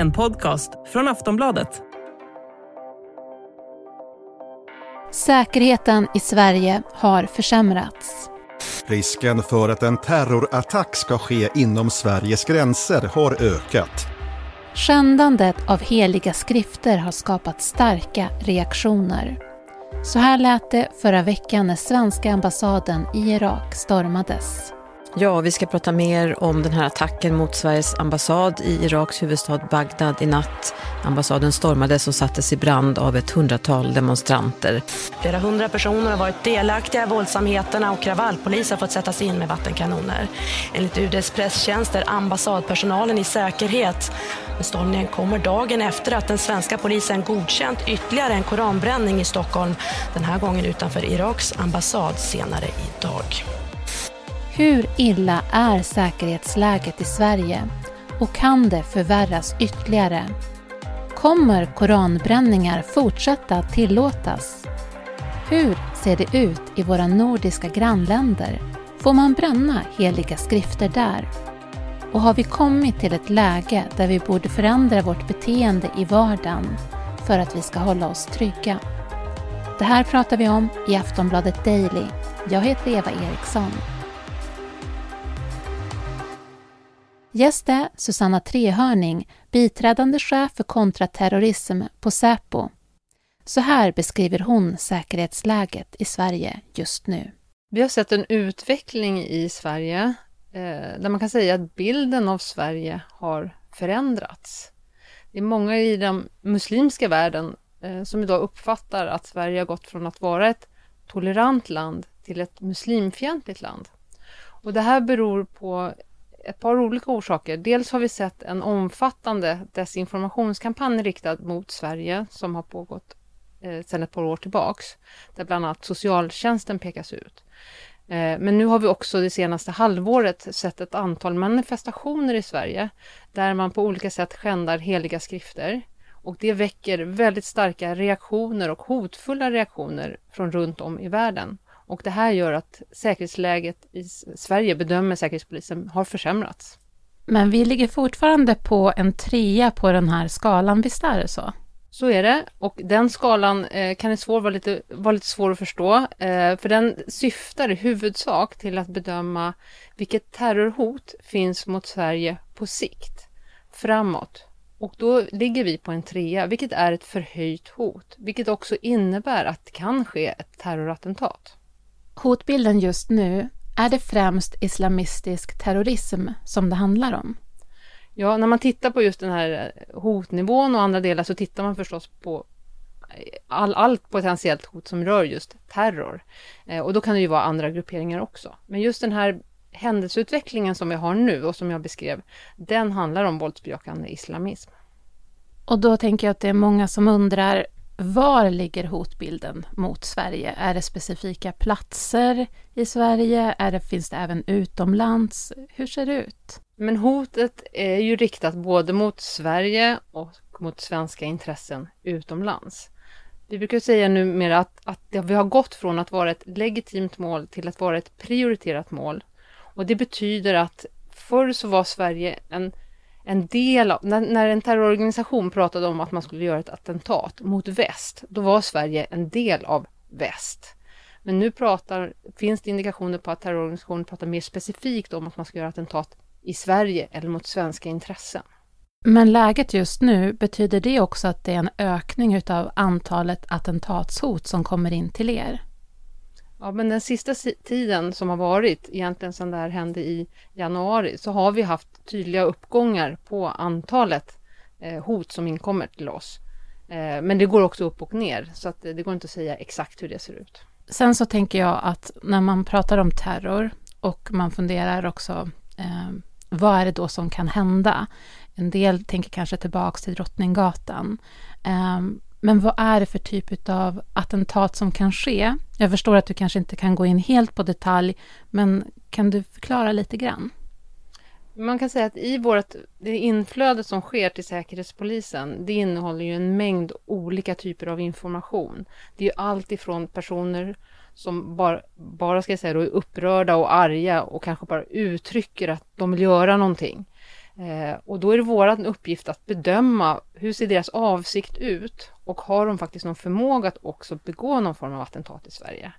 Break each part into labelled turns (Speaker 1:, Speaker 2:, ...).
Speaker 1: En podcast från Aftonbladet.
Speaker 2: Säkerheten i Sverige har försämrats.
Speaker 3: Risken för att en terrorattack ska ske inom Sveriges gränser har ökat.
Speaker 2: Skändandet av heliga skrifter har skapat starka reaktioner. Så här lät det förra veckan när svenska ambassaden i Irak stormades.
Speaker 4: Ja, vi ska prata mer om den här attacken mot Sveriges ambassad i Iraks huvudstad Bagdad i natt. Ambassaden stormades och sattes i brand av ett hundratal demonstranter.
Speaker 5: Flera hundra personer har varit delaktiga i våldsamheterna och kravallpolis har fått sättas in med vattenkanoner. Enligt UDs presstjänst är ambassadpersonalen i säkerhet. Men stormningen kommer dagen efter att den svenska polisen godkänt ytterligare en koranbränning i Stockholm. Den här gången utanför Iraks ambassad senare idag.
Speaker 2: Hur illa är säkerhetsläget i Sverige och kan det förvärras ytterligare? Kommer koranbränningar fortsätta tillåtas? Hur ser det ut i våra nordiska grannländer? Får man bränna heliga skrifter där? Och har vi kommit till ett läge där vi borde förändra vårt beteende i vardagen för att vi ska hålla oss trygga? Det här pratar vi om i Aftonbladet Daily. Jag heter Eva Eriksson. Gäst är Susanna Trehörning, biträdande chef för kontraterrorism på Säpo. Så här beskriver hon säkerhetsläget i Sverige just nu.
Speaker 6: Vi har sett en utveckling i Sverige eh, där man kan säga att bilden av Sverige har förändrats. Det är många i den muslimska världen eh, som idag uppfattar att Sverige har gått från att vara ett tolerant land till ett muslimfientligt land. Och det här beror på ett par olika orsaker. Dels har vi sett en omfattande desinformationskampanj riktad mot Sverige som har pågått eh, sedan ett par år tillbaks, där bland annat socialtjänsten pekas ut. Eh, men nu har vi också det senaste halvåret sett ett antal manifestationer i Sverige där man på olika sätt skändar heliga skrifter. Och det väcker väldigt starka reaktioner och hotfulla reaktioner från runt om i världen. Och det här gör att säkerhetsläget i Sverige, bedömer Säkerhetspolisen, har försämrats.
Speaker 2: Men vi ligger fortfarande på en trea på den här skalan, visst är det så?
Speaker 6: Så är det och den skalan eh, kan svår, vara, lite, vara lite svår att förstå eh, för den syftar i huvudsak till att bedöma vilket terrorhot finns mot Sverige på sikt, framåt. Och då ligger vi på en trea, vilket är ett förhöjt hot, vilket också innebär att det kan ske ett terrorattentat.
Speaker 2: Hotbilden just nu, är det främst islamistisk terrorism som det handlar om?
Speaker 6: Ja, när man tittar på just den här hotnivån och andra delar så tittar man förstås på all, allt potentiellt hot som rör just terror. Eh, och då kan det ju vara andra grupperingar också. Men just den här händelseutvecklingen som vi har nu och som jag beskrev, den handlar om våldsbejakande islamism.
Speaker 2: Och då tänker jag att det är många som undrar, var ligger hotbilden mot Sverige? Är det specifika platser i Sverige? Är det, finns det även utomlands? Hur ser det ut?
Speaker 6: Men hotet är ju riktat både mot Sverige och mot svenska intressen utomlands. Vi brukar säga numera att, att vi har gått från att vara ett legitimt mål till att vara ett prioriterat mål. Och det betyder att förr så var Sverige en en del av, när, när, en terrororganisation pratade om att man skulle göra ett attentat mot väst, då var Sverige en del av väst. Men nu pratar, finns det indikationer på att terrororganisationen pratar mer specifikt om att man ska göra attentat i Sverige eller mot svenska intressen.
Speaker 2: Men läget just nu, betyder det också att det är en ökning utav antalet attentatshot som kommer in till er?
Speaker 6: Ja, men den sista tiden som har varit, egentligen sedan det här hände i januari, så har vi haft tydliga uppgångar på antalet eh, hot som inkommer till oss. Eh, men det går också upp och ner, så att eh, det går inte att säga exakt hur det ser ut.
Speaker 2: Sen så tänker jag att när man pratar om terror och man funderar också, eh, vad är det då som kan hända? En del tänker kanske tillbaks till Drottninggatan. Eh, men vad är det för typ av attentat som kan ske? Jag förstår att du kanske inte kan gå in helt på detalj, men kan du förklara lite grann?
Speaker 6: Man kan säga att i vårt, det inflöde som sker till Säkerhetspolisen, det innehåller ju en mängd olika typer av information. Det är ju allt ifrån personer som bara, bara ska jag säga då, är upprörda och arga och kanske bara uttrycker att de vill göra någonting Eh, och då är det vår uppgift att bedöma hur ser deras avsikt ut och har de faktiskt någon förmåga att också begå någon form av attentat i Sverige.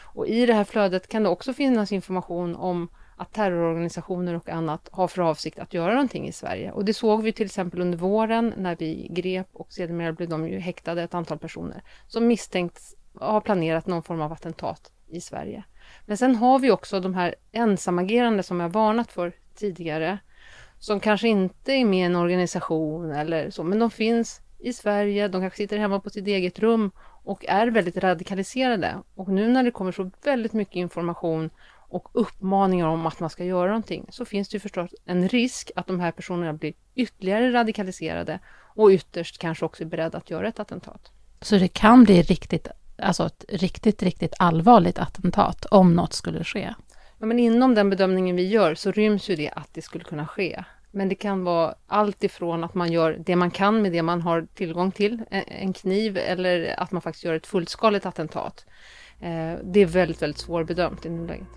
Speaker 6: Och i det här flödet kan det också finnas information om att terrororganisationer och annat har för avsikt att göra någonting i Sverige. Och det såg vi till exempel under våren när vi grep och sedermera blev de ju häktade ett antal personer som misstänks ha planerat någon form av attentat i Sverige. Men sen har vi också de här ensamagerande som jag varnat för tidigare som kanske inte är med i en organisation eller så, men de finns i Sverige, de kanske sitter hemma på sitt eget rum och är väldigt radikaliserade. Och nu när det kommer så väldigt mycket information och uppmaningar om att man ska göra någonting så finns det ju förstås en risk att de här personerna blir ytterligare radikaliserade och ytterst kanske också är beredda att göra ett attentat.
Speaker 2: Så det kan bli riktigt, alltså ett riktigt, riktigt allvarligt attentat om något skulle ske?
Speaker 6: Ja, men inom den bedömningen vi gör så ryms ju det att det skulle kunna ske. Men det kan vara allt ifrån att man gör det man kan med det man har tillgång till, en kniv, eller att man faktiskt gör ett fullskaligt attentat. Eh, det är väldigt, väldigt svårbedömt i nuläget.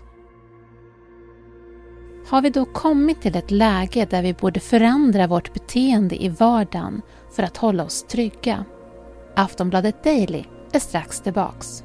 Speaker 2: Har vi då kommit till ett läge där vi borde förändra vårt beteende i vardagen för att hålla oss trygga? Aftonbladet Daily är strax tillbaks.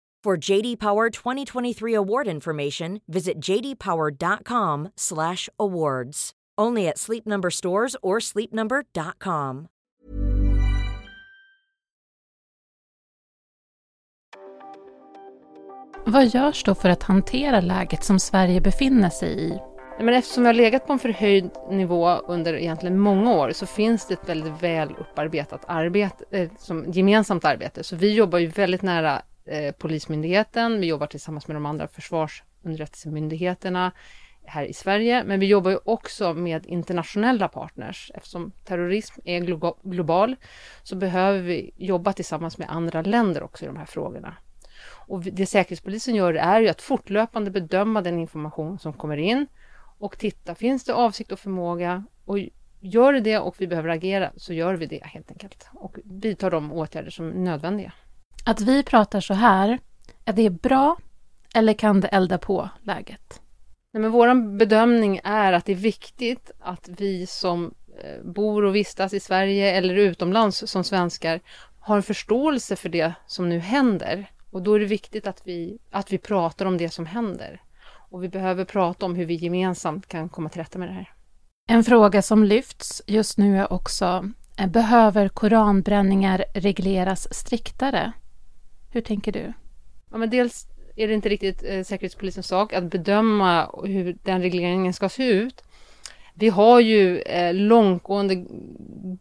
Speaker 7: For JD Power 2023 award information, visit jdpower.com/awards. Only at Sleep Number stores or sleepnumber.com.
Speaker 2: Vad görs då för att hantera läget som Sverige befinner sig i?
Speaker 6: Men eftersom vi har legat på en förhöjd nivå under egentligen många år så finns det ett väldigt väl upparbetat arbete, eh, som gemensamt arbete. Så vi jobbar ju väldigt nära eh, Polismyndigheten, vi jobbar tillsammans med de andra försvarsunderrättelsemyndigheterna, här i Sverige, men vi jobbar ju också med internationella partners. Eftersom terrorism är glo global så behöver vi jobba tillsammans med andra länder också i de här frågorna. Och det Säkerhetspolisen gör är ju att fortlöpande bedöma den information som kommer in och titta, finns det avsikt och förmåga? Och gör det det och vi behöver agera så gör vi det helt enkelt och vidtar de åtgärder som är nödvändiga.
Speaker 2: Att vi pratar så här, är det bra eller kan det elda på läget?
Speaker 6: Nej, men vår bedömning är att det är viktigt att vi som eh, bor och vistas i Sverige eller utomlands som svenskar har en förståelse för det som nu händer. Och då är det viktigt att vi, att vi pratar om det som händer. Och vi behöver prata om hur vi gemensamt kan komma till rätta med det här.
Speaker 2: En fråga som lyfts just nu är också, eh, behöver koranbränningar regleras striktare? Hur tänker du?
Speaker 6: Ja, men dels är det inte riktigt eh, Säkerhetspolisens sak att bedöma hur den regleringen ska se ut. Vi har ju eh, långtgående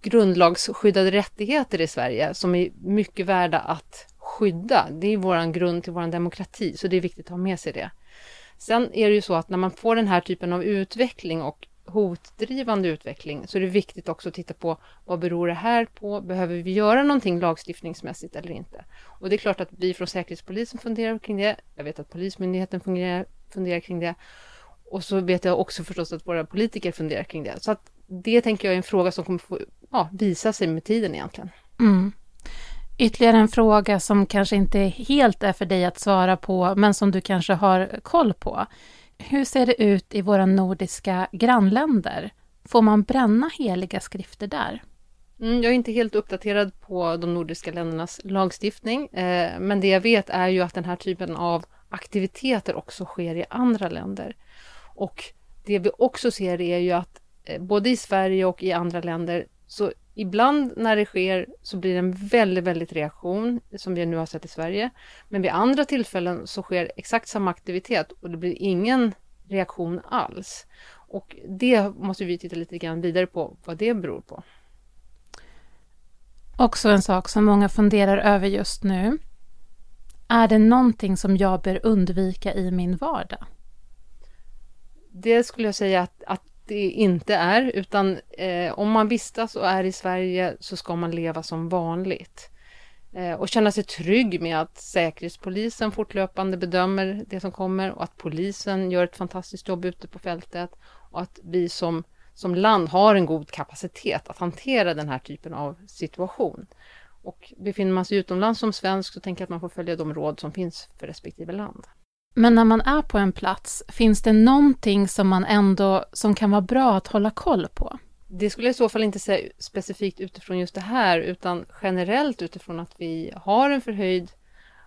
Speaker 6: grundlagsskyddade rättigheter i Sverige som är mycket värda att skydda. Det är vår grund till vår demokrati, så det är viktigt att ha med sig det. Sen är det ju så att när man får den här typen av utveckling och hotdrivande utveckling så är det viktigt också att titta på vad beror det här på? Behöver vi göra någonting lagstiftningsmässigt eller inte? Och det är klart att vi från Säkerhetspolisen funderar kring det. Jag vet att Polismyndigheten fungerar, funderar kring det. Och så vet jag också förstås att våra politiker funderar kring det. Så att det tänker jag är en fråga som kommer få ja, visa sig med tiden egentligen.
Speaker 2: Mm. Ytterligare en fråga som kanske inte helt är för dig att svara på, men som du kanske har koll på. Hur ser det ut i våra nordiska grannländer? Får man bränna heliga skrifter där?
Speaker 6: Mm, jag är inte helt uppdaterad på de nordiska ländernas lagstiftning, eh, men det jag vet är ju att den här typen av aktiviteter också sker i andra länder. Och det vi också ser är ju att eh, både i Sverige och i andra länder så Ibland när det sker så blir det en väldigt, väldigt reaktion som vi nu har sett i Sverige. Men vid andra tillfällen så sker exakt samma aktivitet och det blir ingen reaktion alls. Och det måste vi titta lite grann vidare på vad det beror på.
Speaker 2: Också en sak som många funderar över just nu. Är det någonting som jag bör undvika i min vardag?
Speaker 6: Det skulle jag säga att, att det inte är, utan eh, om man vistas och är i Sverige så ska man leva som vanligt. Eh, och känna sig trygg med att Säkerhetspolisen fortlöpande bedömer det som kommer och att polisen gör ett fantastiskt jobb ute på fältet och att vi som, som land har en god kapacitet att hantera den här typen av situation. Och befinner man sig utomlands som svensk så tänker jag att man får följa de råd som finns för respektive land.
Speaker 2: Men när man är på en plats, finns det någonting som man ändå, som kan vara bra att hålla koll på?
Speaker 6: Det skulle jag i så fall inte säga specifikt utifrån just det här, utan generellt utifrån att vi har en förhöjd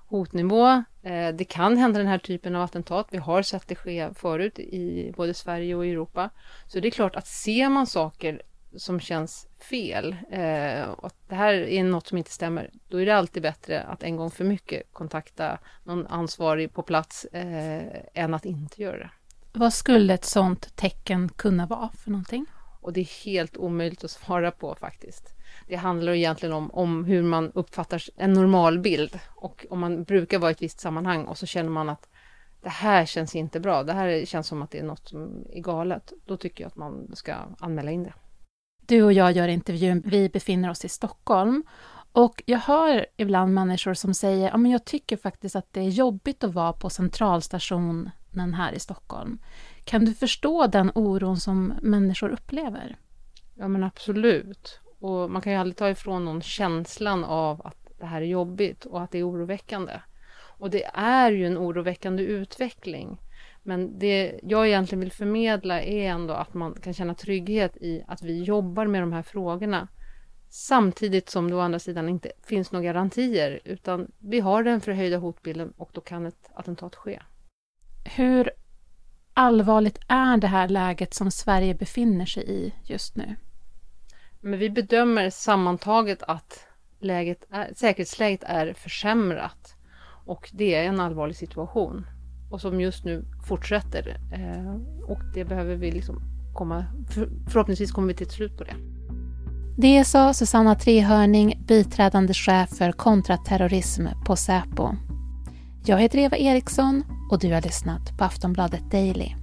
Speaker 6: hotnivå. Eh, det kan hända den här typen av attentat. Vi har sett det ske förut i både Sverige och Europa. Så det är klart att ser man saker som känns fel eh, och att det här är något som inte stämmer, då är det alltid bättre att en gång för mycket kontakta någon ansvarig på plats eh, än att inte göra det.
Speaker 2: Vad skulle ett sådant tecken kunna vara för någonting?
Speaker 6: Och det är helt omöjligt att svara på faktiskt. Det handlar egentligen om, om hur man uppfattar en normal bild och om man brukar vara i ett visst sammanhang och så känner man att det här känns inte bra, det här känns som att det är något som är galet. Då tycker jag att man ska anmäla in det.
Speaker 2: Du och jag gör intervjun, vi befinner oss i Stockholm. Och jag hör ibland människor som säger, ja men jag tycker faktiskt att det är jobbigt att vara på centralstationen här i Stockholm. Kan du förstå den oron som människor upplever?
Speaker 6: Ja men absolut. Och man kan ju aldrig ta ifrån någon känslan av att det här är jobbigt och att det är oroväckande. Och det är ju en oroväckande utveckling. Men det jag egentligen vill förmedla är ändå att man kan känna trygghet i att vi jobbar med de här frågorna. Samtidigt som det å andra sidan inte finns några garantier utan vi har den förhöjda hotbilden och då kan ett attentat ske.
Speaker 2: Hur allvarligt är det här läget som Sverige befinner sig i just nu?
Speaker 6: Men vi bedömer sammantaget att läget är, säkerhetsläget är försämrat och det är en allvarlig situation och som just nu fortsätter. Eh, och det behöver vi liksom komma, för, förhoppningsvis kommer vi till ett slut på det.
Speaker 2: Det sa Susanna Trehörning, biträdande chef för kontraterrorism på Säpo. Jag heter Eva Eriksson och du har lyssnat på Aftonbladet Daily.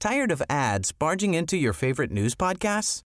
Speaker 8: Tired of ads barging into your favorite news podcasts?